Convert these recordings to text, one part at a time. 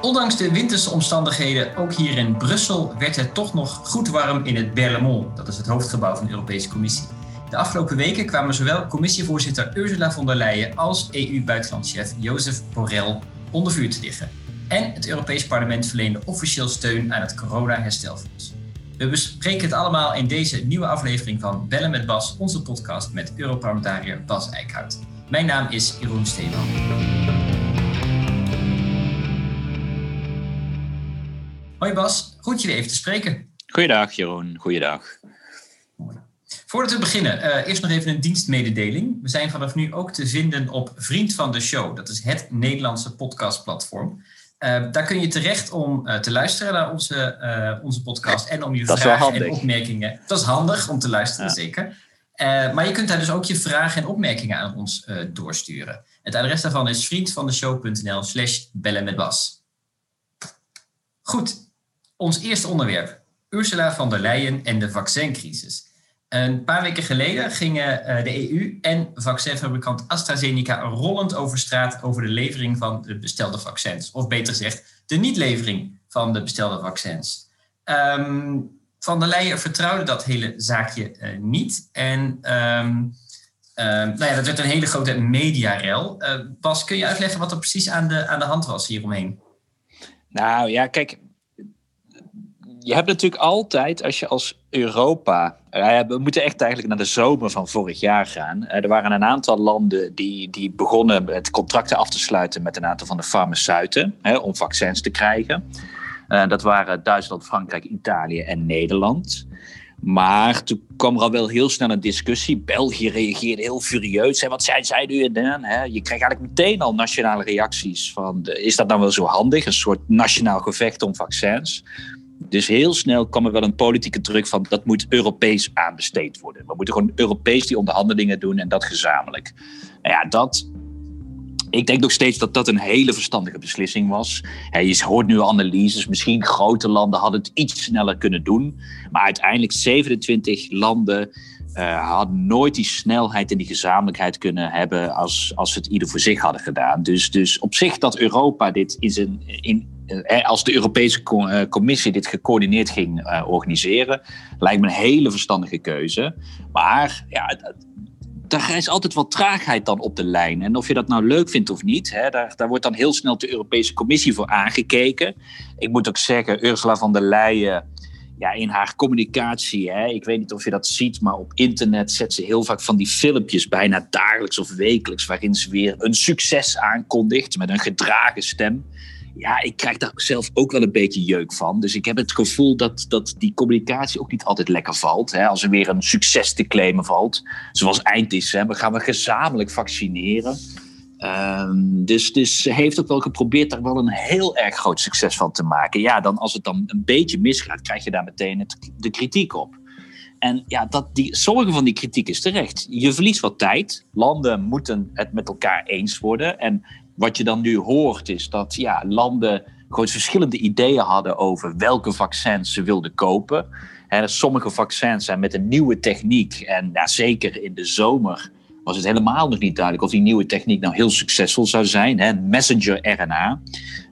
Ondanks de winterse omstandigheden, ook hier in Brussel, werd het toch nog goed warm in het Berlaymont. Dat is het hoofdgebouw van de Europese Commissie. De afgelopen weken kwamen zowel commissievoorzitter Ursula von der Leyen als EU-buitenlandchef Jozef Borrell onder vuur te liggen. En het Europees Parlement verleende officieel steun aan het corona-herstelfonds. We bespreken het allemaal in deze nieuwe aflevering van Bellen met Bas, onze podcast met Europarlementariër Bas Eickhout. Mijn naam is Jeroen Steeman. Hoi Bas, goed je even te spreken. Goeiedag Jeroen, goeiedag. Voordat we beginnen, uh, eerst nog even een dienstmededeling. We zijn vanaf nu ook te vinden op Vriend van de Show. Dat is het Nederlandse podcastplatform. Uh, daar kun je terecht om uh, te luisteren naar onze, onze podcast en om je vragen en opmerkingen. Dat is handig om te luisteren, ja. zeker. maar je kunt daar dus ook je vragen en opmerkingen aan ons doorsturen. Het adres daarvan is vriendvandeshow.nl slash bellen met Bas. Goed, ons eerste onderwerp. Ursula von der Leyen en de vaccincrisis. Een paar weken geleden gingen uh, de EU en vaccinfabrikant AstraZeneca rollend over straat over de levering van de bestelde vaccins. Of beter gezegd, de niet-levering van de bestelde vaccins. Um, van der Leyen vertrouwde dat hele zaakje uh, niet. En um, nou ja, dat werd een hele grote mediarel. Uh, Bas, kun je uitleggen wat er precies aan de, aan de hand was hieromheen? Nou ja, kijk, je hebt natuurlijk altijd, als je als Europa. Uh, we moeten echt eigenlijk naar de zomer van vorig jaar gaan. Uh, er waren een aantal landen die, die begonnen met contracten af te sluiten met een aantal van de farmaceuten hè, om vaccins te krijgen. Uh, dat waren Duitsland, Frankrijk, Italië en Nederland. Maar toen kwam er al wel heel snel een discussie. België reageerde heel furieus. Hè, wat zijn zij nu dan? Hè? Je krijgt eigenlijk meteen al nationale reacties van... is dat nou wel zo handig? Een soort nationaal gevecht om vaccins. Dus heel snel kwam er wel een politieke druk van dat moet Europees aanbesteed worden. We moeten gewoon Europees die onderhandelingen doen en dat gezamenlijk. Nou ja, dat. Ik denk nog steeds dat dat een hele verstandige beslissing was. je hoort nu analyses, misschien grote landen hadden het iets sneller kunnen doen. Maar uiteindelijk 27 landen uh, hadden nooit die snelheid en die gezamenlijkheid kunnen hebben als, als ze het ieder voor zich hadden gedaan. Dus, dus op zich dat Europa dit in zijn, in, eh, als de Europese eh, Commissie dit gecoördineerd ging organiseren, lijkt me een hele verstandige keuze. Maar ja, daar is altijd wat traagheid dan op de lijn. En of je dat nou leuk vindt of niet, hè, daar, daar wordt dan heel snel de Europese Commissie voor aangekeken. Ik moet ook zeggen, Ursula von der Leyen, ja, in haar communicatie, hè, ik weet niet of je dat ziet, maar op internet zet ze heel vaak van die filmpjes, bijna dagelijks of wekelijks, waarin ze weer een succes aankondigt met een gedragen stem ja, ik krijg daar zelf ook wel een beetje jeuk van. Dus ik heb het gevoel dat, dat die communicatie ook niet altijd lekker valt. Hè? Als er weer een succes te claimen valt. Zoals eind december gaan we gezamenlijk vaccineren. Um, dus, dus ze heeft ook wel geprobeerd daar wel een heel erg groot succes van te maken. Ja, dan als het dan een beetje misgaat, krijg je daar meteen de kritiek op. En ja, dat die, sommige van die kritiek is terecht. Je verliest wat tijd. Landen moeten het met elkaar eens worden. En wat je dan nu hoort is dat ja, landen gewoon verschillende ideeën hadden over welke vaccins ze wilden kopen. En sommige vaccins zijn met een nieuwe techniek. En ja, zeker in de zomer was het helemaal nog niet duidelijk of die nieuwe techniek nou heel succesvol zou zijn. Hè? Messenger RNA.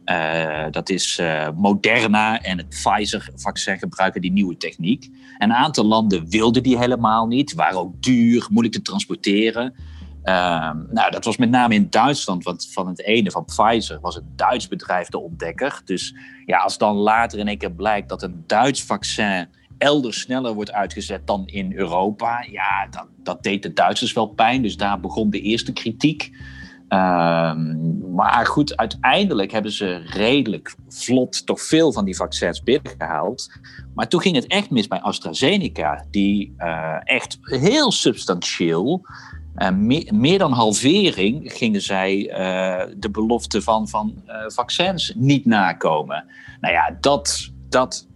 Uh, dat is uh, Moderna en het Pfizer-vaccin gebruiken die nieuwe techniek. En een aantal landen wilden die helemaal niet, waren ook duur, moeilijk te transporteren. Ehm, nou, dat was met name in Duitsland, want van het ene, van Pfizer, was een Duits bedrijf de ontdekker. Dus ja, als dan later in één keer blijkt dat een Duits vaccin elders sneller wordt uitgezet dan in Europa, ja, dat, dat deed de Duitsers wel pijn. Dus daar begon de eerste kritiek. Um, maar goed, uiteindelijk hebben ze redelijk vlot toch veel van die vaccins binnengehaald. Maar toen ging het echt mis bij AstraZeneca, die uh, echt heel substantieel uh, meer, dan halvering gingen zij uh, de belofte van, van vaccins niet nakomen. Nou ja, dat, dat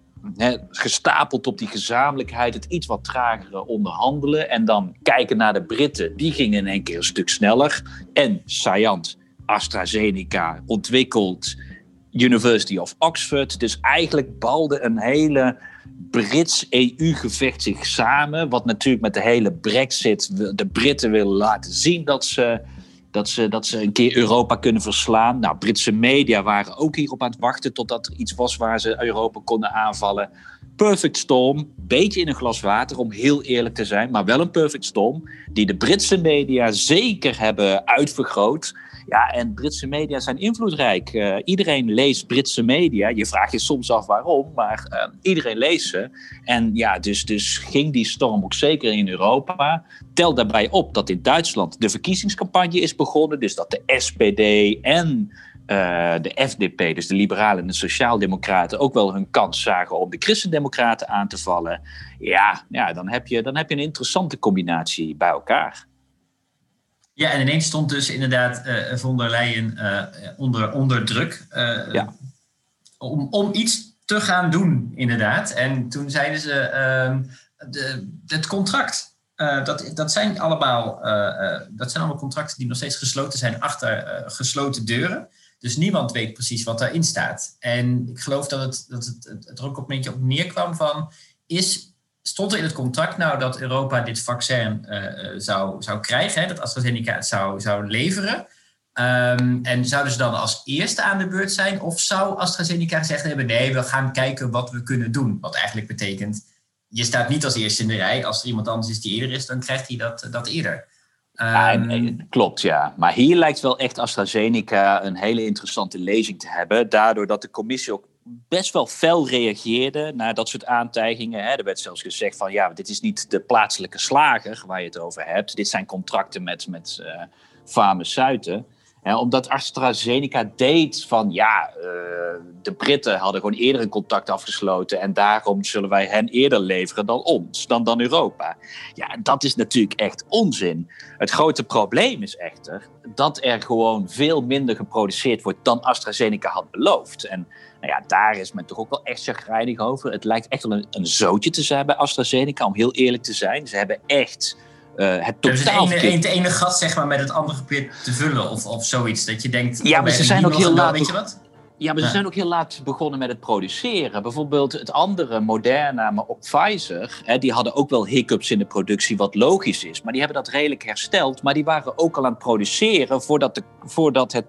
gestapeld op die gezamenlijkheid, het iets wat tragere onderhandelen en dan kijken naar de Britten, die gingen in één keer een stuk sneller. En Sayant, AstraZeneca, ontwikkeld University of Oxford. Dus eigenlijk balde een hele Brits-EU-gevecht zich samen. Wat natuurlijk met de hele Brexit de Britten willen laten zien dat ze Dat ze, dat ze een keer Europa kunnen verslaan. Nou, Britse media waren ook hierop aan het wachten totdat er iets was waar ze Europa konden aanvallen. Perfect storm, beetje in een glas water om heel eerlijk te zijn, maar wel een perfect storm die de Britse media zeker hebben uitvergroot. Ja, en Britse media zijn invloedrijk. Uh, iedereen leest Britse media. Je vraagt je soms af waarom, maar uh, iedereen leest ze. En ja, dus, dus ging die storm ook zeker in Europa. Tel daarbij op dat in Duitsland de verkiezingscampagne is begonnen. Dus dat de SPD en uh, de FDP, dus de Liberalen en de Sociaaldemocraten, ook wel hun kans zagen om de Christendemocraten aan te vallen. Ja, ja dan, heb je, dan heb je een interessante combinatie bij elkaar. Ja, en ineens stond dus inderdaad uh, von der Leyen uh, onder, onder druk uh, ja. om, om iets te gaan doen, inderdaad. En toen zeiden ze, ehm, de, het contract, dat, dat, zijn allemaal, dat zijn allemaal contracten die nog steeds gesloten zijn achter gesloten deuren. Dus niemand weet precies wat daarin staat. En ik geloof dat het, dat het, het er ook op een beetje op neerkwam van, is stond er in het contract nou dat Europa dit vaccin uh, zou, zou krijgen, hè, dat AstraZeneca het zou, zou leveren? Um, en zouden ze dan als eerste aan de beurt zijn? Of zou AstraZeneca gezegd hebben: nee, we gaan kijken wat we kunnen doen? Wat eigenlijk betekent: je staat niet als eerste in de rij. Als er iemand anders is die eerder is, dan krijgt hij dat, dat eerder. Ja, ehm, klopt, ja. Maar hier lijkt wel echt AstraZeneca een hele interessante lezing te hebben. Daardoor dat de commissie ook best wel fel reageerde naar dat soort aantijgingen. Er werd zelfs gezegd van ja, dit is niet de plaatselijke slager waar je het over hebt. Dit zijn contracten met, met uh, omdat AstraZeneca deed van ja, uh, de Britten hadden gewoon eerder een contact afgesloten en daarom zullen wij hen eerder leveren dan ons, dan, dan Europa. Ja, dat is natuurlijk echt onzin. Het grote probleem is echter dat er gewoon veel minder geproduceerd wordt dan AstraZeneca had beloofd. En nou ja, daar is men toch ook wel echt chagrijnig over. Het lijkt echt wel een, een zootje te zijn bij AstraZeneca, om heel eerlijk te zijn. Ze hebben echt uh, het totaal... Dus het ene, het ene gat zeg maar, met het andere geprobeerd te vullen of, of zoiets. Dat je denkt... Ja, maar ze zijn ook heel laat... Weet je wat? Ja, maar ze zijn ook heel laat begonnen met het produceren. Bijvoorbeeld het andere Moderna, maar ook Pfizer, hè, die hadden ook wel hiccups in de productie, wat logisch is. Maar die hebben dat redelijk hersteld. Maar die waren ook al aan het produceren voordat, de, voordat het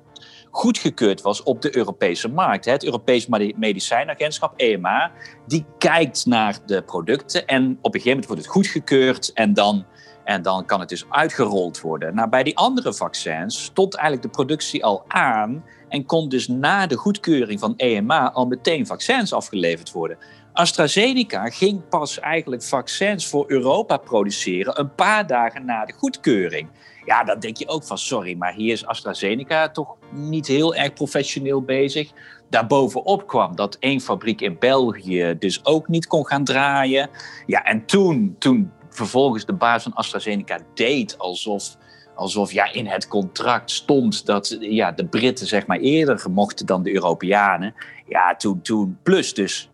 goedgekeurd was op de Europese markt. Het Europees Medicijnagentschap, EMA, die kijkt naar de producten en op een gegeven moment wordt het goedgekeurd en dan en dan kan het dus uitgerold worden. Nou, bij die andere vaccins stond eigenlijk de productie al aan en kon dus na de goedkeuring van EMA al meteen vaccins afgeleverd worden. AstraZeneca ging pas eigenlijk vaccins voor Europa produceren een paar dagen na de goedkeuring. Ja, dan denk je ook van sorry, maar hier is AstraZeneca toch niet heel erg professioneel bezig. Daarbovenop kwam dat één fabriek in België dus ook niet kon gaan draaien. Ja, en toen, toen vervolgens de baas van AstraZeneca deed alsof, alsof ja, in het contract stond dat ja, de Britten zeg maar eerder mochten dan de Europeanen. Ja, toen, toen plus dus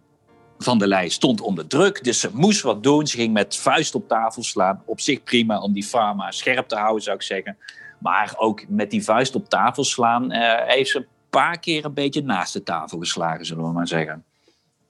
van der Leyen stond onder druk, dus ze moest wat doen. Ze ging met vuist op tafel slaan. Op zich prima om die pharma scherp te houden, zou ik zeggen. Maar ook met die vuist op tafel slaan uh, heeft ze een paar keer een beetje naast de tafel geslagen, zullen we maar zeggen.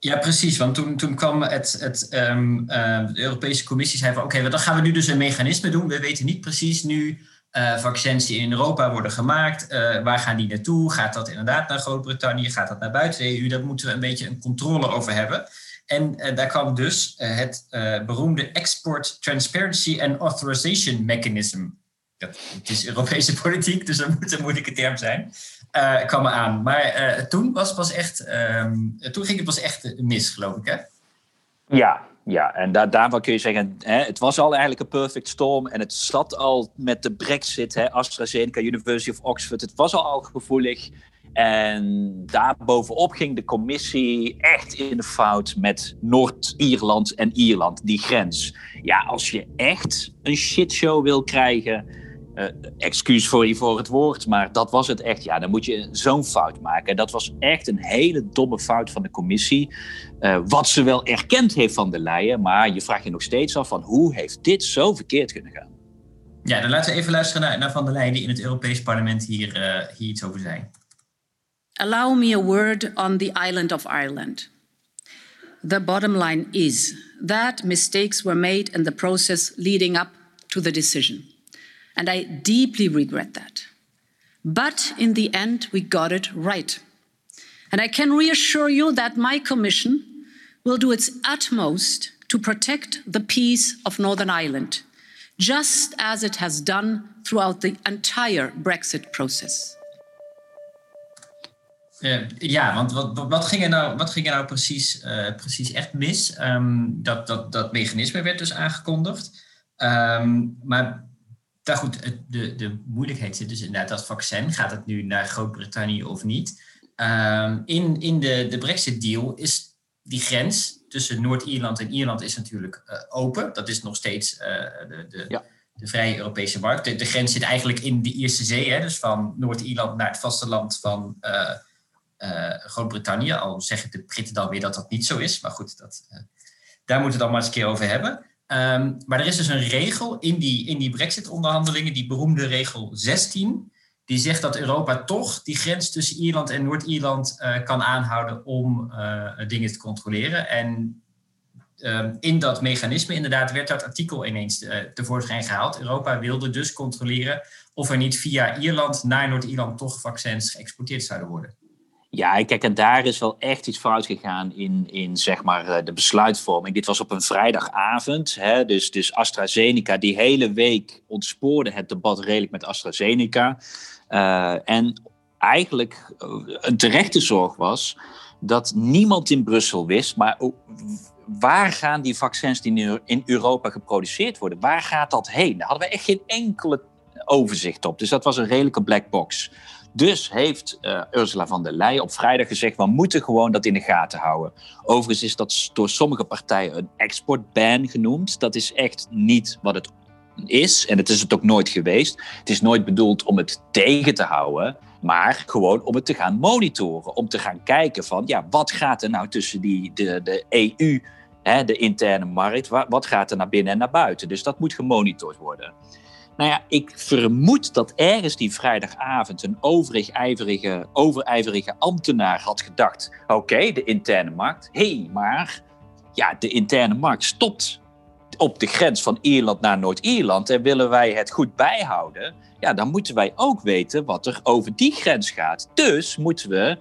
Ja, precies. Want toen, toen kwam het, het, um, uh, de Europese Commissie zei van oké, dan gaan we nu dus een mechanisme doen. We weten niet precies nu uh, vaccins die in Europa worden gemaakt. Uh, waar gaan die naartoe? Gaat dat inderdaad naar Groot-Brittannië? Gaat dat naar buiten de EU? Daar moeten we een beetje een controle over hebben. En daar kwam dus het beroemde Export Transparency and Authorization Mechanism. Het is Europese politiek, dus dat moet een moeilijke term zijn uh, kwam aan. Maar uh, toen, was pas echt, um, toen ging het pas echt mis, geloof ik, hè? Ja, ja, en daar, daarvan kun je zeggen, hè, het was al eigenlijk een perfect storm en het zat al met de brexit, hè, AstraZeneca, University of Oxford, het was al, al gevoelig. En daarbovenop ging de commissie echt in de fout met Noord-Ierland en Ierland, die grens. Ja, als je echt een shitshow wil krijgen, uh, excuus voor je voor het woord, maar dat was het echt. Ja, dan moet je zo'n fout maken. En dat was echt een hele domme fout van de commissie. Uh, wat ze wel erkend heeft van de Leyen, maar je vraagt je nog steeds af van hoe heeft dit zo verkeerd kunnen gaan? Ja, dan laten we even luisteren naar, naar Van der Leyen die in het Europees Parlement hier, uh, hier iets over zei. Allow me a word on the island of Ireland. The bottom line is that mistakes were made in the process leading up to the decision. And I deeply regret that. But in the end, we got it right. And I can reassure you that my Commission will do its utmost to protect the peace of Northern Ireland, just as it has done throughout the entire Brexit process. Uh, ja, want wat, wat, ging er nou, wat ging er nou precies, uh, precies echt mis? Um, dat, dat, dat mechanisme werd dus aangekondigd. Um, maar daar goed, de, de moeilijkheid zit dus inderdaad dat vaccin. Gaat het nu naar Groot-Brittannië of niet? Um, in in de, de Brexit-deal is die grens tussen Noord-Ierland en Ierland is natuurlijk uh, open. Dat is nog steeds de, de, ja. de, vrije Europese markt. De, de, grens zit eigenlijk in de Ierse Zee, hè, dus van Noord-Ierland naar het vasteland van uh, Groot-Brittannië. Al zeggen de Britten dan weer dat dat niet zo is. Maar goed, dat, daar moeten we het dan maar eens een keer over hebben. Um, maar er is dus een regel in die, in die Brexit-onderhandelingen, die beroemde regel 16, die zegt dat Europa toch die grens tussen Ierland en Noord-Ierland uh, kan aanhouden om dingen te controleren. En um, in dat mechanisme inderdaad werd dat artikel ineens tevoorschijn gehaald. Europa wilde dus controleren of er niet via Ierland naar Noord-Ierland toch vaccins geëxporteerd zouden worden. Ja, kijk, en daar is wel echt iets fout gegaan in, in zeg maar, eh, de besluitvorming. Dit was op een vrijdagavond. Hè, dus, dus AstraZeneca, die hele week ontspoorde het debat redelijk met AstraZeneca. Uh, en eigenlijk eh, een terechte zorg was dat niemand in Brussel wist, maar waar gaan die vaccins die in Europa geproduceerd worden, waar gaat dat heen? Daar hadden we echt geen enkele overzicht op. Dus dat was een redelijke black box. Dus heeft uh, Ursula van der Leyen op vrijdag gezegd: we moeten gewoon dat in de gaten houden. Overigens is dat door sommige partijen een exportban genoemd. Dat is echt niet wat het is en het is het ook nooit geweest. Het is nooit bedoeld om het tegen te houden, maar gewoon om het te gaan monitoren. Om te gaan kijken van, ja, wat gaat er nou tussen die, de, de EU, hè, de interne markt, wat gaat er naar binnen en naar buiten? Dus dat moet gemonitord worden. Nou ja, ik vermoed dat ergens die vrijdagavond een overig ijverige, overijverige ambtenaar had gedacht: oké, de interne markt. Hé, hey, maar ja, de interne markt stopt op de grens van Ierland naar Noord-Ierland en willen wij het goed bijhouden, ja, dan moeten wij ook weten wat er over die grens gaat. Dus moeten we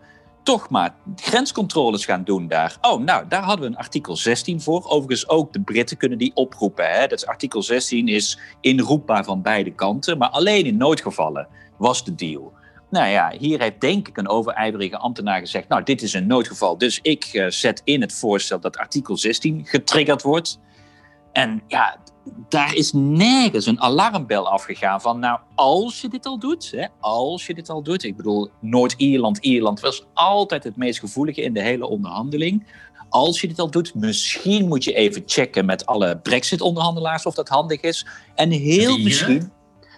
toch maar grenscontroles gaan doen daar. Oh, nou, daar hadden we een artikel 16 voor. Overigens ook de Britten kunnen die oproepen. Hè? Dat is artikel 16 is inroepbaar van beide kanten, maar alleen in noodgevallen was de deal. Nou ja, hier heeft denk ik een overijverige ambtenaar gezegd: Nou, dit is een noodgeval, dus ik uh, zet in het voorstel dat artikel 16 getriggerd wordt. En ja, daar is nergens een alarmbel afgegaan van, nou, als je dit al doet, hè, als je dit al doet, ik bedoel, Noord-Ierland, Ierland was altijd het meest gevoelige in de hele onderhandeling. Als je dit al doet, misschien moet je even checken met alle Brexit-onderhandelaars of dat handig is. En heel misschien,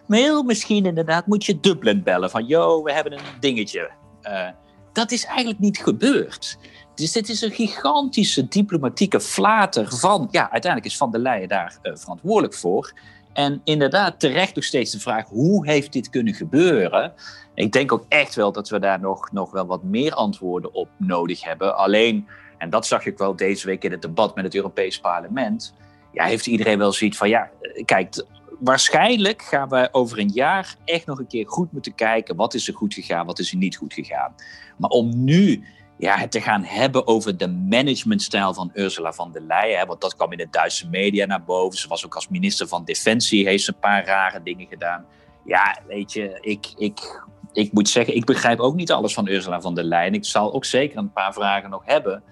heel misschien inderdaad, moet je Dublin bellen van, yo, we hebben een dingetje. Uh, dat is eigenlijk niet gebeurd. Dus dit is een gigantische diplomatieke flater van, ja, uiteindelijk is Van der Leyen daar uh, verantwoordelijk voor. En inderdaad, terecht nog steeds de vraag, hoe heeft dit kunnen gebeuren? Ik denk ook echt wel dat we daar nog, nog wel wat meer antwoorden op nodig hebben. Alleen, en dat zag ik wel deze week in het debat met het Europees Parlement, ja, heeft iedereen wel zoiets van, ja, kijk, waarschijnlijk gaan we over een jaar echt nog een keer goed moeten kijken, wat is er goed gegaan, wat is er niet goed gegaan. Maar om nu ja, het te gaan hebben over de managementstijl van Ursula von der Leyen. Hè, want dat kwam in de Duitse media naar boven. Ze was ook als minister van Defensie, heeft ze een paar rare dingen gedaan. Ja, weet je, ik, ik, ik moet zeggen, ik begrijp ook niet alles van Ursula von der Leyen. Ik zal ook zeker een paar vragen nog hebben.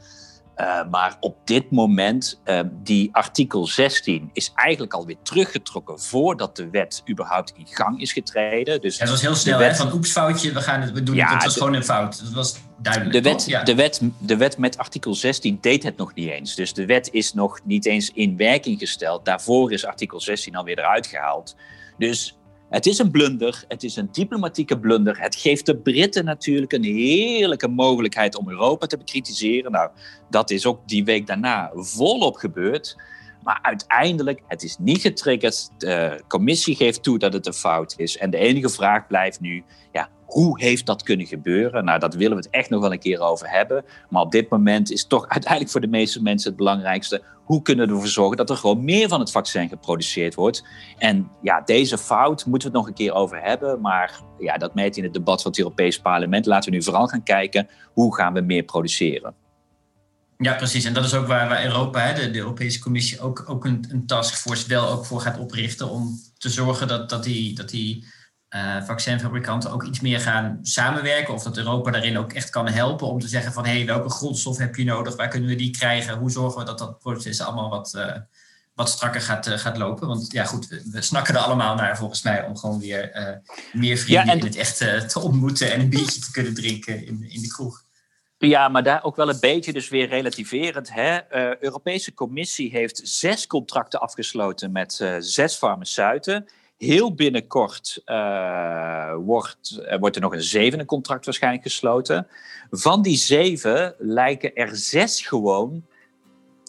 Uh, maar op dit moment, uh, die artikel 16 is eigenlijk alweer teruggetrokken voordat de wet überhaupt in gang is getreden. Dus het was heel snel, wet... hè? van oeps foutje, we gaan het we doen. Ja, het was de, gewoon een fout. Dat was duidelijk. De wet, ja. de, wet, de wet met artikel 16 deed het nog niet eens. Dus de wet is nog niet eens in werking gesteld. Daarvoor is artikel 16 alweer eruit gehaald. Dus het is een blunder, het is een diplomatieke blunder. Het geeft de Britten natuurlijk een heerlijke mogelijkheid om Europa te bekritiseren. Nou, dat is ook die week daarna volop gebeurd. Maar uiteindelijk, het is niet getriggerd. De commissie geeft toe dat het een fout is. En de enige vraag blijft nu, ja, Hoe heeft dat kunnen gebeuren? Nou, dat willen we het echt nog wel een keer over hebben. Maar op dit moment is toch uiteindelijk voor de meeste mensen het belangrijkste. Hoe kunnen we ervoor zorgen dat er gewoon meer van het vaccin geproduceerd wordt? En ja, deze fout moeten we het nog een keer over hebben. Maar ja, dat meet in het debat van het Europees Parlement. Laten we nu vooral gaan kijken hoe gaan we meer produceren. Ja, precies. En dat is ook waar, waar Europa, de, Europese Commissie, ook, ook een, een taskforce wel ook voor gaat oprichten. Om te zorgen dat, dat die, dat die uh, vaccinfabrikanten ook iets meer gaan samenwerken. Of dat Europa daarin ook echt kan helpen om te zeggen van hé, hey, welke grondstof heb je nodig? Waar kunnen we die krijgen? Hoe zorgen we dat dat proces allemaal wat, uh, wat strakker gaat, uh, gaat lopen? Want ja, goed, we, we, snakken er allemaal naar volgens mij om gewoon weer meer vrienden ja, en... in het echt te ontmoeten en een biertje te kunnen drinken in, in de kroeg. Ja, maar daar ook wel een beetje dus weer relativerend. Hè? Uh, Europese Commissie heeft zes contracten afgesloten met uh, zes farmaceuten. Heel binnenkort uh, wordt, wordt er nog een zevende contract waarschijnlijk gesloten. Van die zeven lijken er zes gewoon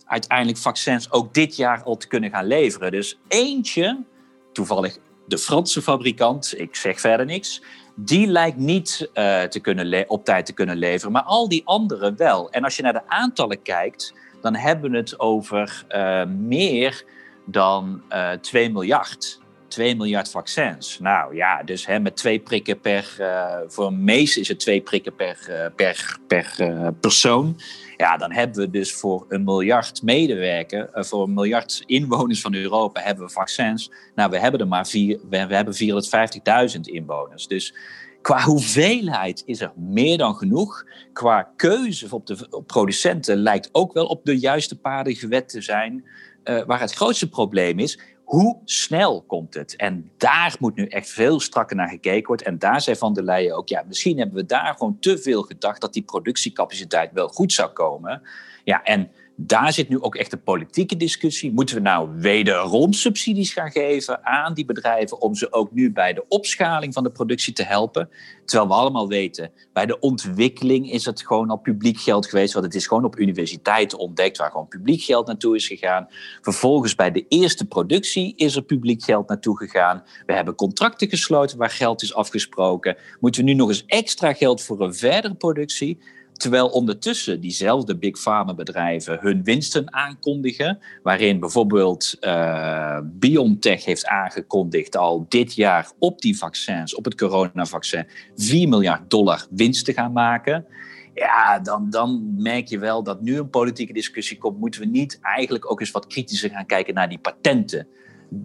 uiteindelijk vaccins ook dit jaar al te kunnen gaan leveren. Dus eentje, toevallig de Franse fabrikant, ik zeg verder niks, die lijkt niet uh, te kunnen op tijd te kunnen leveren, maar al die anderen wel. En als je naar de aantallen kijkt, dan hebben we het over uh, meer dan uh, eh, 2 miljard. 2 miljard vaccins. Nou ja, dus hè, met twee prikken per. voor een mees is het twee prikken per, per, per persoon. Ja, dan hebben we dus voor een miljard medewerkers, voor een miljard inwoners van Europa hebben we vaccins. Nou, we hebben er maar vier, we, hebben 450.000 inwoners. Dus qua hoeveelheid is er meer dan genoeg. Qua keuze op de op producenten lijkt ook wel op de juiste paden gewet te zijn. Waar het grootste probleem is, hoe snel komt het? En daar moet nu echt veel strakker naar gekeken worden. En daar zei Van der Leyen ook, ja, misschien hebben we daar gewoon te veel gedacht dat die productiecapaciteit wel goed zou komen. Ja, en daar zit nu ook echt een politieke discussie. Moeten we nou wederom subsidies gaan geven aan die bedrijven om ze ook nu bij de opschaling van de productie te helpen? Terwijl we allemaal weten, bij de ontwikkeling is het gewoon al publiek geld geweest, want het is gewoon op universiteiten ontdekt waar gewoon publiek geld naartoe is gegaan. Vervolgens bij de eerste productie is er publiek geld naartoe gegaan. We hebben contracten gesloten waar geld is afgesproken. Moeten we nu nog eens extra geld voor een verdere productie? Terwijl ondertussen diezelfde big pharma bedrijven hun winsten aankondigen, waarin bijvoorbeeld uh, BioNTech heeft aangekondigd al dit jaar op die vaccins, op het coronavaccin, 4 miljard dollar winst te gaan maken. Ja, dan, dan merk je wel dat nu een politieke discussie komt. Moeten we niet eigenlijk ook eens wat kritischer gaan kijken naar die patenten?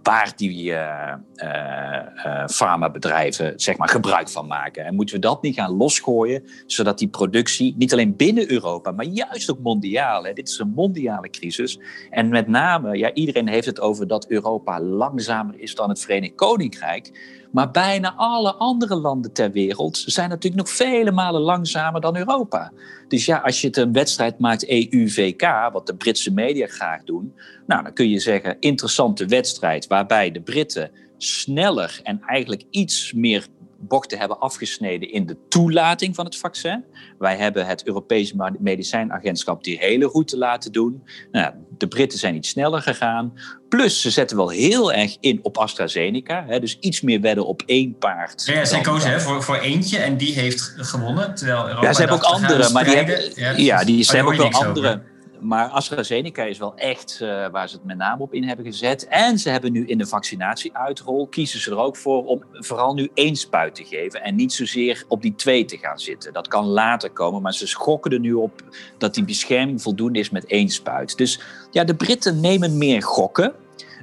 Waar die uh, uh, farmabedrijven zeg maar, gebruik van maken. En moeten we dat niet gaan losgooien, zodat die productie niet alleen binnen Europa, maar juist ook mondiaal. Hè, dit is een mondiale crisis. En met name, ja, iedereen heeft het over dat Europa langzamer is dan het Verenigd Koninkrijk. Maar bijna alle andere landen ter wereld zijn natuurlijk nog vele malen langzamer dan Europa. Dus ja, als je het een wedstrijd maakt EU-VK, wat de Britse media graag doen, nou, dan kun je zeggen interessante wedstrijd waarbij de Britten sneller en eigenlijk iets meer bochten hebben afgesneden in de toelating van het vaccin. Wij hebben het Europese Medicijnagentschap die hele route laten doen. Nou, de Britten zijn iets sneller gegaan. Plus, ze zetten wel heel erg in op AstraZeneca. Hè, dus iets meer wedden op één paard. Ja, zij kozen hè, voor, voor eentje en die heeft gewonnen. Terwijl Europa ja, ze hebben ook andere, maar die hebben, ja, ja, die, ze hebben ook wel andere maar AstraZeneca is wel echt uh, waar ze het met name op in hebben gezet. En ze hebben nu in de vaccinatieuitrol, kiezen ze er ook voor om vooral nu één spuit te geven. En niet zozeer op die twee te gaan zitten. Dat kan later komen, maar ze schokken er nu op dat die bescherming voldoende is met één spuit. Dus ja, de Britten nemen meer gokken.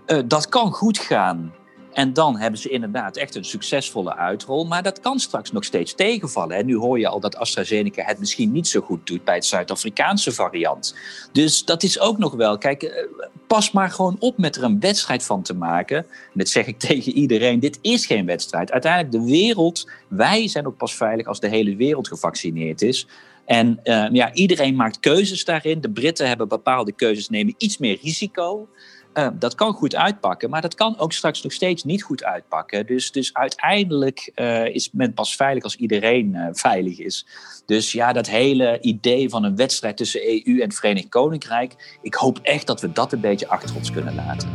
Uh, dat kan goed gaan. En dan hebben ze inderdaad echt een succesvolle uitrol. Maar dat kan straks nog steeds tegenvallen. En nu hoor je al dat AstraZeneca het misschien niet zo goed doet bij het Zuid-Afrikaanse variant. Dus dat is ook nog wel. Kijk, eh, pas maar gewoon op met er een wedstrijd van te maken. En dat zeg ik tegen iedereen: dit is geen wedstrijd. Uiteindelijk, de wereld, wij zijn ook pas veilig als de hele wereld gevaccineerd is. En uh, ja, iedereen maakt keuzes daarin. De Britten hebben bepaalde keuzes, nemen iets meer risico. Uh, dat kan goed uitpakken, maar dat kan ook straks nog steeds niet goed uitpakken. Dus, dus uiteindelijk uh, is men pas veilig als iedereen uh, veilig is. Dus ja, dat hele idee van een wedstrijd tussen EU en Verenigd Koninkrijk, ik hoop echt dat we dat een beetje achter ons kunnen laten.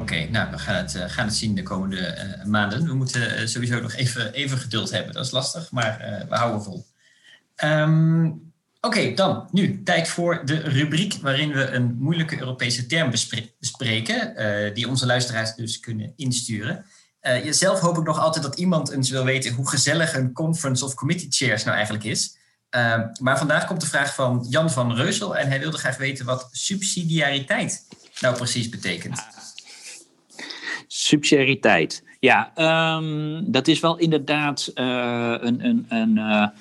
Oké, nou, we gaan het, gaan het zien de komende maanden. We moeten sowieso nog even, even geduld hebben. Dat is lastig, maar we houden vol. Um, Oké, dan nu tijd voor de rubriek waarin we een moeilijke Europese term bespreken, uh, die onze luisteraars dus kunnen insturen. Uh, zelf hoop ik nog altijd dat iemand eens wil weten hoe gezellig een conference of committee chairs nou eigenlijk is. Uh, maar vandaag komt de vraag van Jan van Reusel en hij wilde graag weten wat subsidiariteit nou precies betekent. Subsidiariteit, ja, um, dat is wel inderdaad een, een, een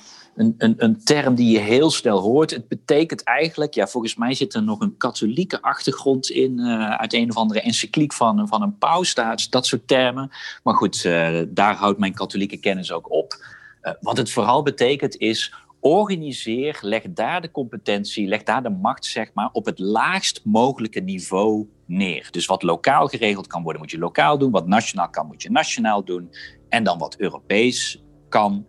een, een, een term die je heel snel hoort. Het betekent eigenlijk, ja, volgens mij zit er nog een katholieke achtergrond in, uh, uit een of andere encycliek van, van een paus, dat, dat soort termen. Maar goed, uh, daar houdt mijn katholieke kennis ook op. Uh, wat het vooral betekent is, organiseer, leg daar de competentie, leg daar de macht, zeg maar, op het laagst mogelijke niveau neer. Dus wat lokaal geregeld kan worden, moet je lokaal doen. Wat nationaal kan, moet je nationaal doen. En dan wat Europees kan,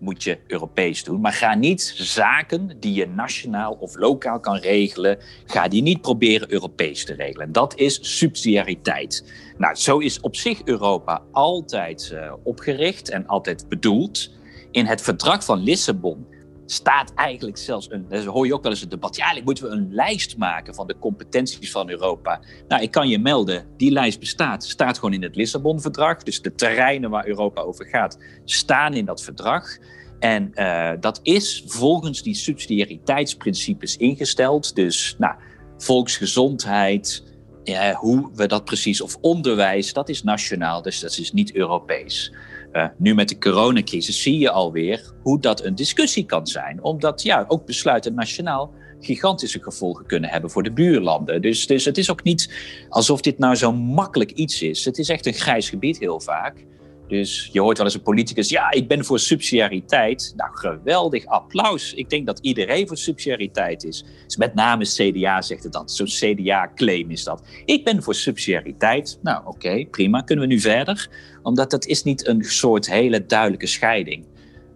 moet je Europees doen. Maar ga niet zaken die je nationaal of lokaal kan regelen, ga die niet proberen Europees te regelen. Dat is subsidiariteit. Nou, zo is op zich Europa altijd uh, opgericht en altijd bedoeld. In het verdrag van Lissabon staat eigenlijk zelfs een. Dan hoor je ook wel eens het debat. Ja, eigenlijk moeten we een lijst maken van de competenties van Europa. Nou, ik kan je melden, die lijst bestaat. Staat gewoon in het Lissabon-verdrag. Dus de terreinen waar Europa over gaat, staan in dat verdrag. En uh, dat is volgens die subsidiariteitsprincipes ingesteld. Dus nou, volksgezondheid, ja, hoe we dat precies, of onderwijs, dat is nationaal, dus dat is niet Europees. Uh, nu met de coronacrisis zie je alweer hoe dat een discussie kan zijn. Omdat ja, ook besluiten nationaal gigantische gevolgen kunnen hebben voor de buurlanden. Dus, dus het is ook niet alsof dit nou zo makkelijk iets is. Het is echt een grijs gebied heel vaak. Dus je hoort wel eens een politicus, ja, ik ben voor subsidiariteit. Nou, geweldig applaus. Ik denk dat iedereen voor subsidiariteit is. Dus met name CDA zegt het dan. Zo'n CDA-claim is dat. Ik ben voor subsidiariteit. Nou, oké, prima. Kunnen we nu verder? Omdat dat is niet een soort hele duidelijke scheiding.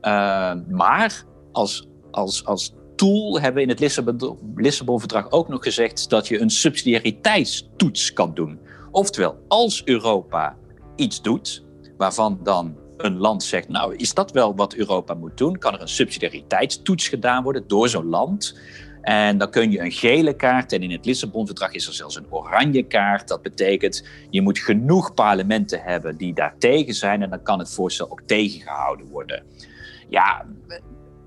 Uh, maar als, als, als tool hebben we in het Lissabon-verdrag ook nog gezegd dat je een subsidiariteitstoets kan doen. Oftewel, als Europa iets doet, waarvan dan een land zegt, nou is dat wel wat Europa moet doen? Kan er een subsidiariteitstoets gedaan worden door zo'n land? En dan kun je een gele kaart, en in het Lissabon-verdrag is er zelfs een oranje kaart. Dat betekent, je moet genoeg parlementen hebben die daar tegen zijn en dan kan het voorstel ook tegengehouden worden. Ja,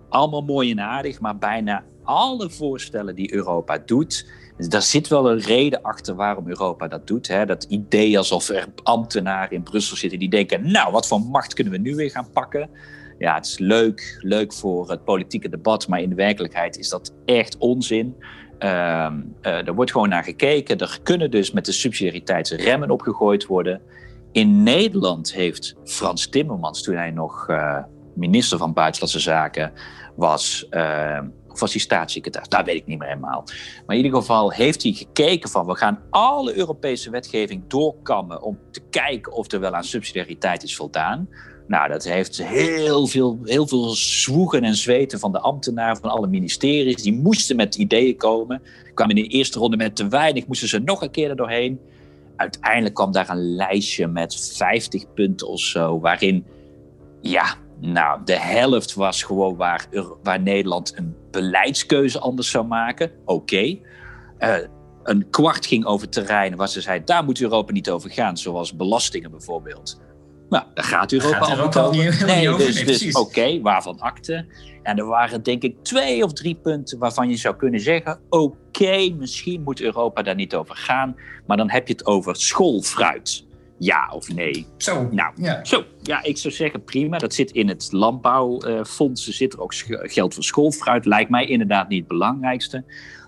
allemaal mooi en aardig, maar bijna alle voorstellen die Europa doet, daar zit wel een reden achter waarom Europa dat doet. Hè? Dat idee alsof er ambtenaren in Brussel zitten die denken: nou, wat voor macht kunnen we nu weer gaan pakken? Ja, het is leuk, leuk voor het politieke debat, maar in de werkelijkheid is dat echt onzin. Uh, er wordt gewoon naar gekeken. Er kunnen dus met de subsidiariteitsremmen opgegooid worden. In Nederland heeft Frans Timmermans, toen hij nog uh, minister van Buitenlandse Zaken was, ehm, of was staatssecretaris? Dat weet ik niet meer helemaal. Maar in ieder geval heeft hij gekeken van we gaan alle Europese wetgeving doorkammen om te kijken of er wel aan subsidiariteit is voldaan. Nou, dat heeft heel veel, heel veel zwoegen en zweten van de ambtenaren van alle ministeries. Die moesten met ideeën komen. Kwamen in de eerste ronde met te weinig, moesten ze nog een keer er doorheen. Uiteindelijk kwam daar een lijstje met 50 punten of zo, waarin ja, nou, de helft was gewoon waar, waar Nederland een beleidskeuze anders zou maken. Oké. Eh, een kwart ging over terreinen waar ze zei, daar moet Europa niet over gaan, zoals belastingen bijvoorbeeld. Nou, daar gaat Europa, gaat Europa al niet, nee, over. Dus, dus oké, waarvan akte? En er waren denk ik twee of drie punten waarvan je zou kunnen zeggen, oké, misschien moet Europa daar niet over gaan, maar dan heb je het over schoolfruit ja of nee. Zo. Nou, ja. zo. Ja, ik zou zeggen prima. Dat zit in het landbouwfonds. Er zit er ook geld voor schoolfruit. Lijkt mij inderdaad niet het belangrijkste.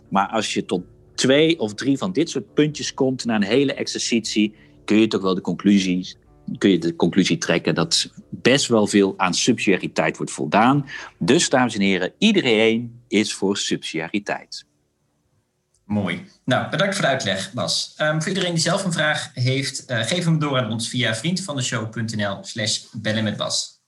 Maar als je tot twee of drie van dit soort puntjes komt na een hele exercitie, kun je toch wel de conclusie, kun je de conclusie trekken dat best wel veel aan subsidiariteit wordt voldaan. Dus, dames en heren, iedereen is voor subsidiariteit. Mooi. Nou, bedankt voor de uitleg, Bas. Um, voor iedereen die zelf een vraag heeft, uh, geef hem door aan ons via vriendvandeshow.nl slash bellen met Bas.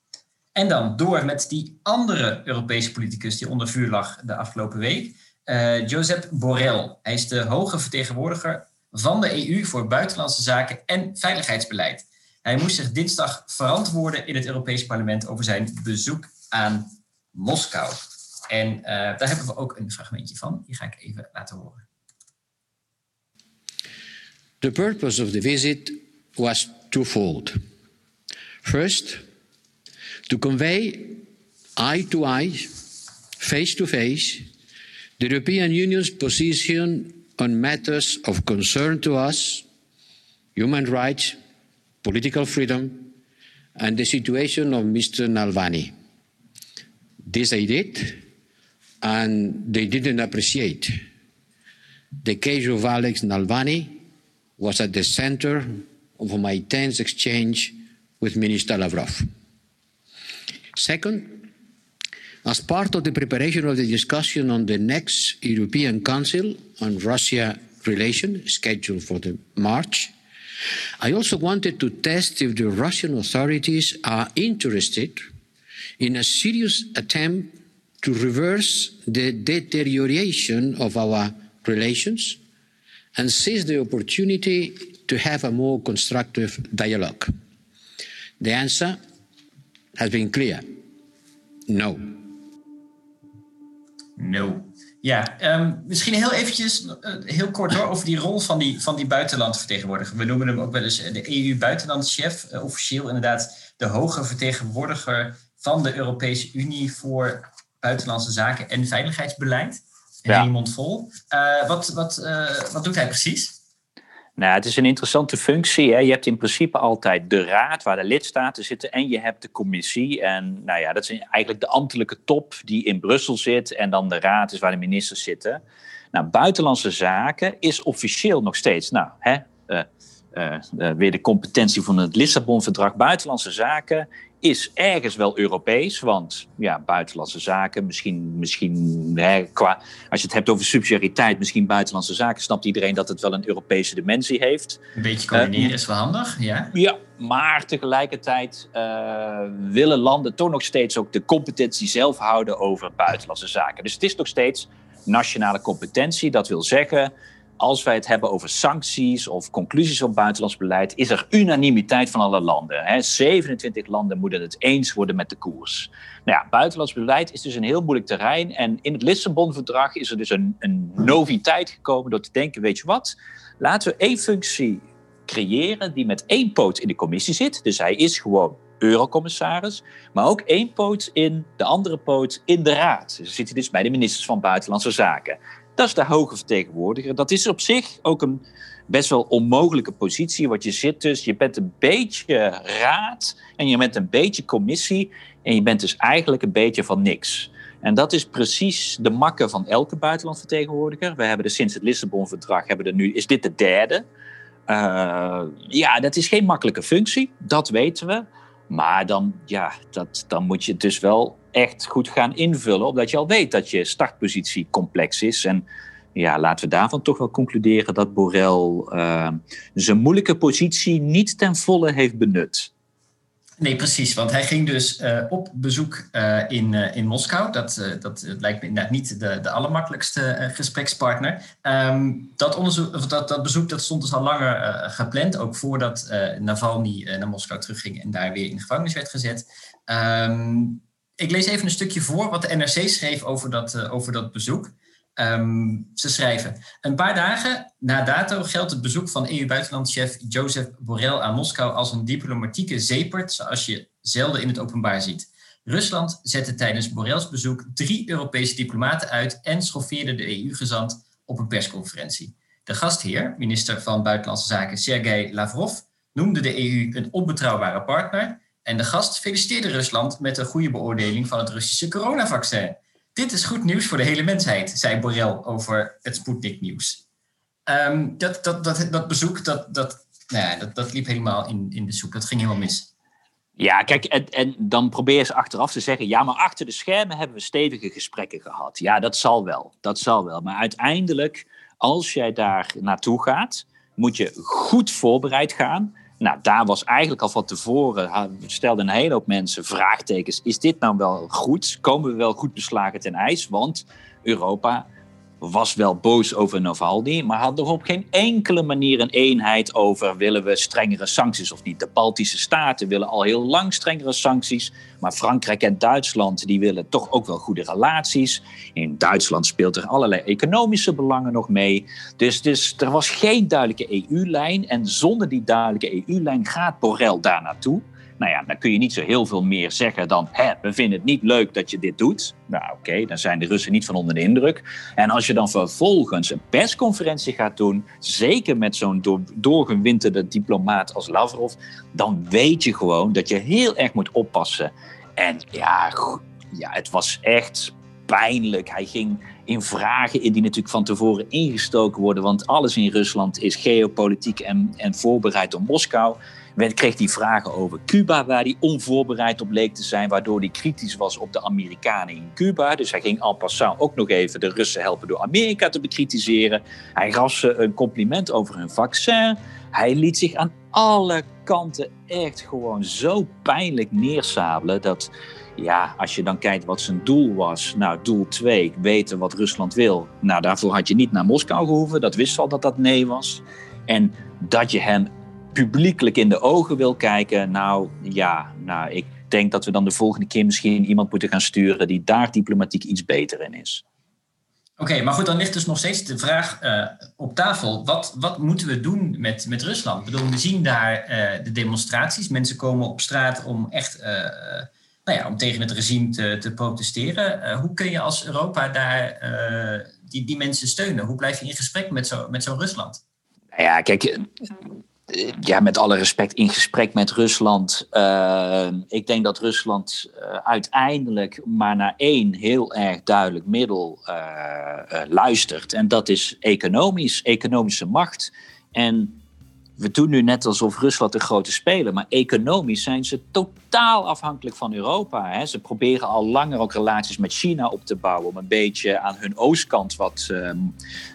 En dan door met die andere Europese politicus die onder vuur lag de afgelopen week. Uh, Josep Borrell. Hij is de hoge vertegenwoordiger van de EU voor buitenlandse zaken en veiligheidsbeleid. Hij moest zich dinsdag verantwoorden in het Europees Parlement over zijn bezoek aan Moskou. En uh, daar hebben we ook een fragmentje van. Die ga ik even laten horen. The purpose of the visit was twofold. First, to convey eye to eye, face to face, the European Union's position on matters of concern to us human rights, political freedom, and the situation of Mr. Nalvani. This I did, and they didn't appreciate. The case of Alex Nalvani was at the center of my tense exchange with Minister Lavrov. Second, as part of the preparation of the discussion on the next European Council on Russia relations, scheduled for the March, I also wanted to test if the Russian authorities are interested in a serious attempt to reverse the deterioration of our relations and seize the opportunity to have a more constructive dialogue. The answer has been clear no. No. Ja, um, misschien heel eventjes, uh, heel kort hoor, over die rol van die, van die buitenlandvertegenwoordiger. We noemen hem ook wel eens eh, de EU-buitenlandschef, uh, officieel inderdaad de hoge vertegenwoordiger van de Europese Unie voor buitenlandse zaken en veiligheidsbeleid. En ja. mond vol. Uh, wat, wat, wat doet hij precies? Nou, het is een interessante functie. Hè. Je hebt in principe altijd de raad waar de lidstaten zitten en je hebt de commissie. En nou ja, dat is eigenlijk de ambtelijke top die in Brussel zit en dan de raad is waar de ministers zitten. Nou, buitenlandse zaken is officieel nog steeds, nou, hè, uh, uh, weer de competentie van het Lissabon-verdrag. Buitenlandse zaken is ergens wel Europees, want ja, buitenlandse zaken, misschien, misschien hè, qua, als je het hebt over subsidiariteit, misschien buitenlandse zaken, snapt iedereen dat het wel een Europese dimensie heeft. Een beetje combineren uh, is wel handig, ja. Ja, maar tegelijkertijd uh, willen landen toch nog steeds ook de competentie zelf houden over buitenlandse zaken. Dus het is nog steeds nationale competentie. Dat wil zeggen, als wij het hebben over sancties of conclusies op buitenlands beleid, is er unanimiteit van alle landen. Hè? 27 landen moeten het eens worden met de koers. Nou ja, buitenlands beleid is dus een heel moeilijk terrein. En in het Lissabon-verdrag is er dus een, een noviteit gekomen door te denken: weet je wat, laten we één functie creëren die met één poot in de commissie zit. Dus hij is gewoon eurocommissaris, maar ook één poot in de andere poot in de raad. Dus zit hij dus bij de ministers van Buitenlandse Zaken. Dat is de hoge vertegenwoordiger. Dat is op zich ook een best wel onmogelijke positie. Want je zit dus, je bent een beetje raad en je bent een beetje commissie. En je bent dus eigenlijk een beetje van niks. En dat is precies de makke van elke buitenlandvertegenwoordiger. We hebben er sinds het Lissabon-verdrag, hebben er nu, is dit de derde. Uh, ja, dat is geen makkelijke functie, dat weten we. Maar dan, ja, dat, dan moet je dus wel echt goed gaan invullen, omdat je al weet dat je startpositie complex is. En ja, laten we daarvan toch wel concluderen dat Borrell uh, zijn moeilijke positie niet ten volle heeft benut. Nee, precies. Want hij ging dus uh, op bezoek uh, in, in Moskou. Dat, dat lijkt me inderdaad niet de, de allermakkelijkste gesprekspartner. Um, dat, onderzoek, of dat, dat bezoek dat stond dus al langer gepland. Ook voordat Navalny naar Moskou terugging en daar weer in gevangenis werd gezet. Um, ik lees even een stukje voor wat de NRC schreef over dat, over dat bezoek. Um, ze schrijven: Een paar dagen na dato geldt het bezoek van EU-buitenlandchef Joseph Borrell aan Moskou als een diplomatieke zeepert, zoals je zelden in het openbaar ziet. Rusland zette tijdens Borrells bezoek drie Europese diplomaten uit en schoffeerde de EU-gezant op een persconferentie. De gastheer, minister van Buitenlandse Zaken Sergei Lavrov, noemde de EU een onbetrouwbare partner en de gast feliciteerde Rusland met een goede beoordeling van het Russische coronavaccin. Dit is goed nieuws voor de hele mensheid, zei Borrell over het Sputnik-nieuws. Um, dat, dat, dat, dat bezoek, dat, dat, nou ja, dat, dat liep helemaal in, in de soep. Dat ging helemaal mis. Ja, kijk, en, en dan probeer ze achteraf te zeggen: ja, maar achter de schermen hebben we stevige gesprekken gehad. Ja, dat zal wel. Dat zal wel. Maar uiteindelijk, als jij daar naartoe gaat, moet je goed voorbereid gaan. Nou, daar was eigenlijk al van tevoren, stelden een hele hoop mensen vraagtekens. Is dit nou wel goed? Komen we wel goed beslagen ten ijs? Want Europa was wel boos over Navalny, maar had nog op geen enkele manier een eenheid over willen we strengere sancties of niet. De Baltische staten willen al heel lang strengere sancties, maar Frankrijk en Duitsland die willen toch ook wel goede relaties. In Duitsland speelt er allerlei economische belangen nog mee. Dus, dus er was geen duidelijke EU-lijn en zonder die duidelijke EU-lijn gaat Borrell daar naartoe. Nou ja, dan kun je niet zo heel veel meer zeggen dan: hè, we vinden het niet leuk dat je dit doet. Nou, oké, dan zijn de Russen niet van onder de indruk. En als je dan vervolgens een persconferentie gaat doen, zeker met zo'n door, doorgewinterde diplomaat als Lavrov, dan weet je gewoon dat je heel erg moet oppassen. En ja, ja het was echt pijnlijk. Hij ging in vragen in die natuurlijk van tevoren ingestoken worden, want alles in Rusland is geopolitiek en, en voorbereid door Moskou kreeg hij vragen over Cuba, waar hij onvoorbereid op leek te zijn, waardoor hij kritisch was op de Amerikanen in Cuba. Dus hij ging en passant ook nog even de Russen helpen door Amerika te bekritiseren. Hij gaf ze een compliment over hun vaccin. Hij liet zich aan alle kanten echt gewoon zo pijnlijk neersabelen dat ja, als je dan kijkt wat zijn doel was. Nou, doel 2, weten wat Rusland wil. Nou, daarvoor had je niet naar Moskou gehoeven. Dat wist al dat dat nee was. En dat je hem publiekelijk in de ogen wil kijken, nou ja, nou, ik denk dat we dan de volgende keer misschien iemand moeten gaan sturen die daar diplomatiek iets beter in is. Oké, maar goed, dan ligt dus nog steeds de vraag uh, op tafel. Wat, wat moeten we doen met, met Rusland? Ik bedoel, we zien daar uh, de demonstraties. Mensen komen op straat om echt uh, nou ja, om tegen het regime te, te protesteren. hoe kun je als Europa daar die, die mensen steunen? Hoe blijf je in gesprek met zo'n met zo Rusland? Nou ja, kijk, ja, met alle respect, in gesprek met Rusland. Uh, ik denk dat Rusland uh, uiteindelijk maar naar één heel erg duidelijk middel luistert. En dat is economisch, economische macht. En we doen nu net alsof Rusland de grote speler, maar economisch zijn ze totaal afhankelijk van Europa. Hè. Ze proberen al langer ook relaties met China op te bouwen om een beetje aan hun oostkant wat ehm,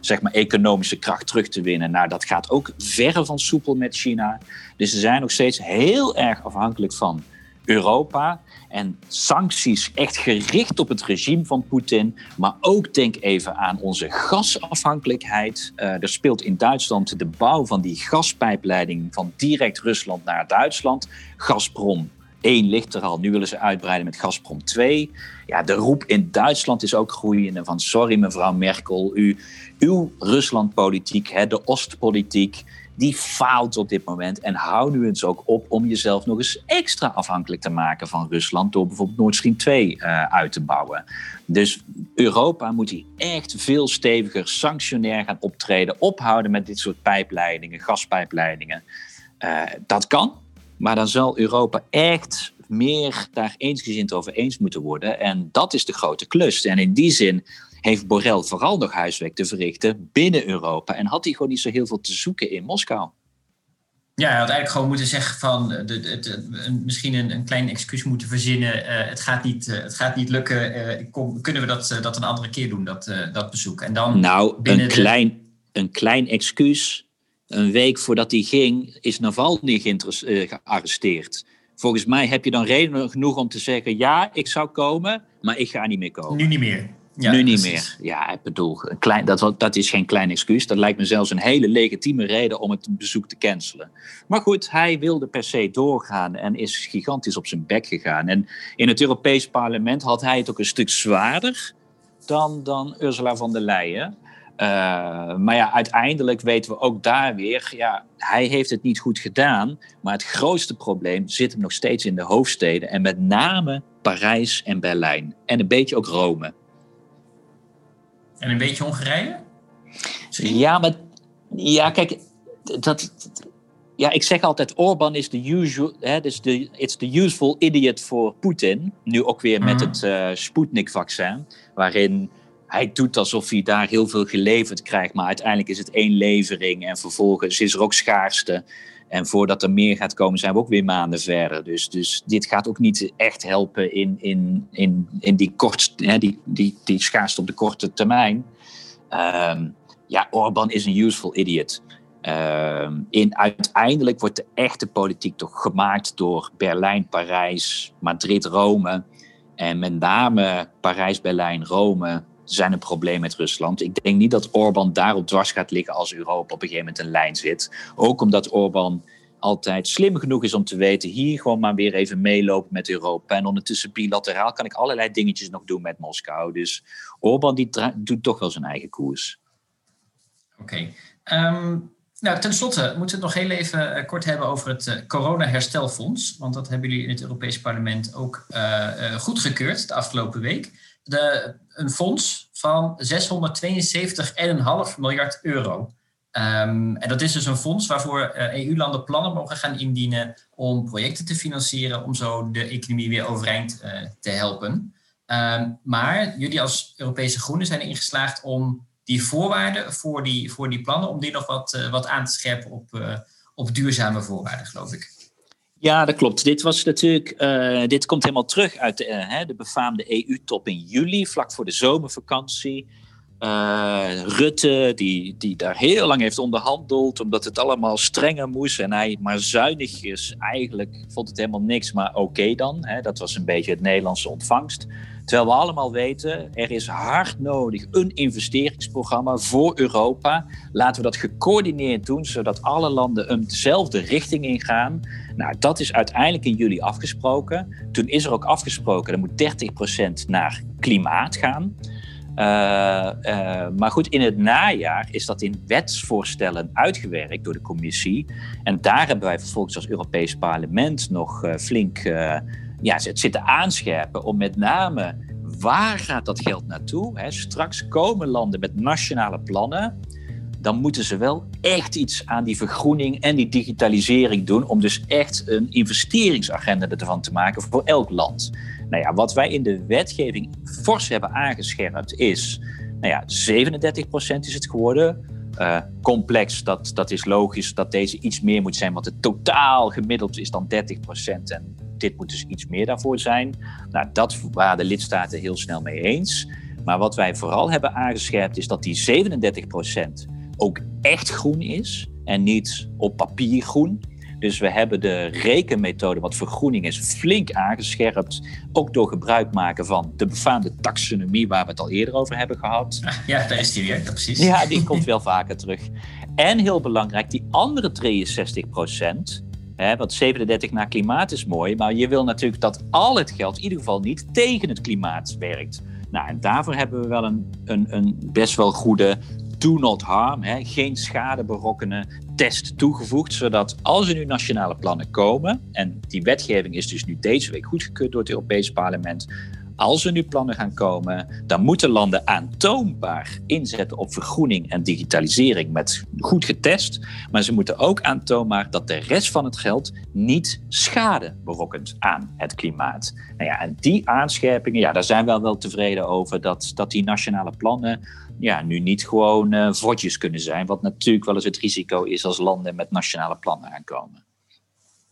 zeg maar economische kracht terug te winnen. Nou, dat gaat ook verre van soepel met China. Dus ze zijn nog steeds heel erg afhankelijk van Europa. En sancties echt gericht op het regime van Poetin. Maar ook denk even aan onze gasafhankelijkheid. Uh, er speelt in Duitsland de bouw van die gaspijpleiding van direct Rusland naar Duitsland. Gazprom 1 ligt er al. Nu willen ze uitbreiden met Gazprom 2. Ja, de roep in Duitsland is ook groeiende van sorry mevrouw Merkel, u, uw Ruslandpolitiek, de Oostpolitiek die faalt op dit moment. En hou nu eens ook op om jezelf nog eens extra afhankelijk te maken van Rusland door bijvoorbeeld Nord Stream 2 uh, eh, uit te bouwen. Dus Europa moet hier echt veel steviger sanctionair gaan optreden, ophouden met dit soort pijpleidingen, gaspijpleidingen. Uh, dat kan, maar dan zal Europa echt meer daar eensgezind over eens moeten worden. En dat is de grote klus. En in die zin heeft Borrell vooral nog huiswerk te verrichten binnen Europa. En had hij gewoon niet zo heel veel te zoeken in Moskou. Ja, hij had eigenlijk gewoon moeten zeggen van de, de, de, misschien een, een klein excuus moeten verzinnen. Uh, het, gaat niet, uh, het gaat niet lukken. Uh, kom, kunnen we dat, dat een andere keer doen, dat, dat bezoek? En dan nou, een, klein, een klein excuus. Een week voordat hij ging, is Navalny gearresteerd. Volgens mij heb je dan reden genoeg om te zeggen: ja, ik zou komen, maar ik ga niet meer komen. Nu niet meer. Ja, nu niet meer. Ja, ik bedoel, een klein, dat, dat is geen klein excuus. Dat lijkt me zelfs een hele legitieme reden om het bezoek te cancelen. Maar goed, hij wilde per se doorgaan en is gigantisch op zijn bek gegaan. En in het Europees Parlement had hij het ook een stuk zwaarder dan, dan Ursula von der Leyen. Uh, maar ja, uiteindelijk weten we ook daar weer, ja, hij heeft het niet goed gedaan. Maar het grootste probleem zit hem nog steeds in de hoofdsteden. En met name Parijs en Berlijn. En een beetje ook Rome. En een beetje Hongarije? Ja, maar ja, kijk, dat, ja, ik zeg altijd, Orbán is de usual, hè, dus de, it's the useful idiot voor Poetin. Nu ook weer met mhm. het uh, Sputnik-vaccin, waarin hij doet alsof hij daar heel veel geleverd krijgt, maar uiteindelijk is het één levering en vervolgens is er ook schaarste. En voordat er meer gaat komen, zijn we ook weer maanden verder. Dus, dus dit gaat ook niet echt helpen in, in, in, in die, kort, hè, die, die, die schaarste op de korte termijn. Um, ja, Orbán is een useful idiot. Um, in, uiteindelijk wordt de echte politiek toch gemaakt door Berlijn, Parijs, Madrid, Rome. En met name Parijs, Berlijn, Rome zijn een probleem met Rusland. Ik denk niet dat Orbán daarop dwars gaat liggen als Europa op een gegeven moment een lijn zit. Ook omdat Orbán altijd slim genoeg is om te weten, hier gewoon maar weer even meelopen met Europa. En ondertussen bilateraal kan ik allerlei dingetjes nog doen met Moskou. Dus Orbán die doet toch wel zijn eigen koers. Oké. Ehm, nou, ten slotte moeten we het nog heel even eh, kort hebben over het uh, corona-herstelfonds. Want dat hebben jullie in het Europees Parlement ook uh, goedgekeurd de afgelopen week. De, een fonds van 672,5 miljard euro. Um, en dat is dus een fonds waarvoor EU-landen plannen mogen gaan indienen om projecten te financieren om zo de economie weer overeind te helpen. Um, maar jullie als Europese Groenen zijn erin geslaagd om die voorwaarden voor die, voor die plannen, om die nog wat, uh, wat aan te scherpen op, op duurzame voorwaarden, geloof ik. Ja, dat klopt. Dit, was natuurlijk, uh, dit komt helemaal terug uit de, de befaamde EU-top in juli, vlak voor de zomervakantie. Rutte, die, die daar heel lang heeft onderhandeld, omdat het allemaal strenger moest en hij maar zuinig is. Eigenlijk vond het helemaal niks, maar oké dan. Hè. Dat was een beetje het Nederlandse ontvangst. Terwijl we allemaal weten, er is hard nodig een investeringsprogramma voor Europa. Laten we dat gecoördineerd doen, zodat alle landen een dezelfde richting ingaan. Nou, dat is uiteindelijk in juli afgesproken. Toen is er ook afgesproken, er moet 30% naar klimaat gaan. Uh, uh, maar goed, in het najaar is dat in wetsvoorstellen uitgewerkt door de commissie. En daar hebben wij vervolgens als Europees Parlement nog uh, flink ja, het zitten aanscherpen om met name waar gaat dat geld naartoe? Hè? Straks komen landen met nationale plannen. Dan moeten ze wel echt iets aan die vergroening en die digitalisering doen. Om dus echt een investeringsagenda ervan te maken voor elk land. Nou ja, wat wij in de wetgeving fors hebben aangescherpt is. Nou ja, 37% is het geworden. Uh, complex, dat, dat is logisch dat deze iets meer moet zijn, want het totaal gemiddeld is dan 30%. En dit moet dus iets meer daarvoor zijn. Nou, dat waren de lidstaten heel snel mee eens. Maar wat wij vooral hebben aangescherpt is dat die 37% ook echt groen is en niet op papier groen. Dus we hebben de rekenmethode wat vergroening is flink aangescherpt. Ook door gebruik maken van de befaamde taxonomie waar we het al eerder over hebben gehad. Ja, daar is die weer, precies. Ja, die komt wel vaker terug. En heel belangrijk, die andere 63 procent, Want 37 naar klimaat is mooi, maar je wil natuurlijk dat al het geld in ieder geval niet tegen het klimaat werkt. Nou, en daarvoor hebben we wel een, een, een best wel goede do not harm, geen schade berokkenen test toegevoegd, zodat als er nu nationale plannen komen, en die wetgeving is dus nu deze week goedgekeurd door het Europees Parlement, als er nu plannen gaan komen, dan moeten landen aantoonbaar inzetten op vergroening en digitalisering met goed getest. Maar ze moeten ook aantoonbaar dat de rest van het geld niet schade berokkent aan het klimaat. Nou ja, en die aanscherpingen, ja, daar zijn we wel, tevreden over dat, dat die nationale plannen ja, nu niet gewoon uh, kunnen zijn. Wat natuurlijk wel eens het risico is als landen met nationale plannen aankomen.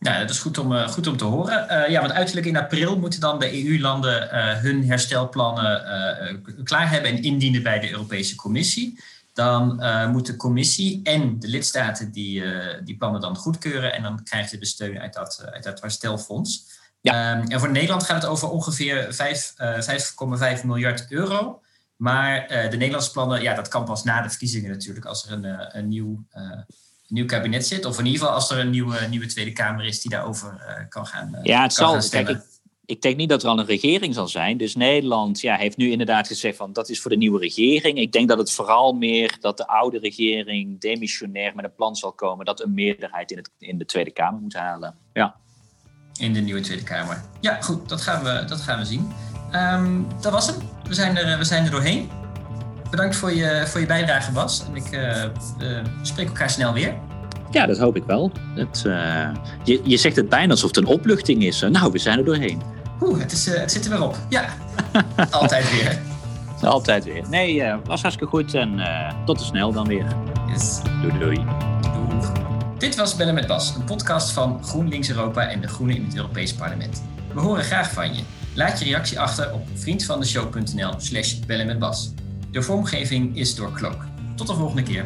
Nou, dat is goed om, uh, goed om te horen. Uh, ja, want uiterlijk in april moeten dan de EU-landen uh, hun herstelplannen klaar hebben en indienen bij de Europese Commissie. Dan moet de Commissie en de lidstaten die, die plannen dan goedkeuren en dan krijgen ze de steun uit dat, uit dat herstelfonds. Ja. Um, en voor Nederland gaat het over ongeveer 5,5 miljard euro. Maar de Nederlandse plannen, ja, dat kan pas na de verkiezingen natuurlijk, als er een, een nieuw nieuw kabinet zit. Of in ieder geval als er een nieuwe, nieuwe Tweede Kamer is die daarover uh, kan gaan. Uh, ja, het zal. Kijk, ik, ik, denk niet dat er al een regering zal zijn. Dus Nederland ja, heeft nu inderdaad gezegd van dat is voor de nieuwe regering. Ik denk dat het vooral meer dat de oude regering demissionair met een plan zal komen dat een meerderheid in, het, in de Tweede Kamer moet halen. Ja. In de nieuwe Tweede Kamer. Ja, goed, dat gaan we, dat gaan we zien. Um, dat was hem. We zijn er, we zijn er doorheen bedankt voor je, voor je bijdrage, Bas. En ik uh, uh, spreek elkaar snel weer. Ja, dat hoop ik wel. Het, uh, je, je zegt het bijna alsof het een opluchting is. nou, we zijn er doorheen. Oeh, het, is, het zit er weer op. Ja, altijd weer. Altijd weer. Nee, was hartstikke goed en tot te snel dan weer. Yes. Doei doei. Dit was Bellen met Bas, een podcast van GroenLinks Europa en de Groenen in het Europees Parlement. We horen graag van je. Laat je reactie achter op vriendvandeshow.nl slash bellen met Bas. De vormgeving is door Cloak. Tot de volgende keer.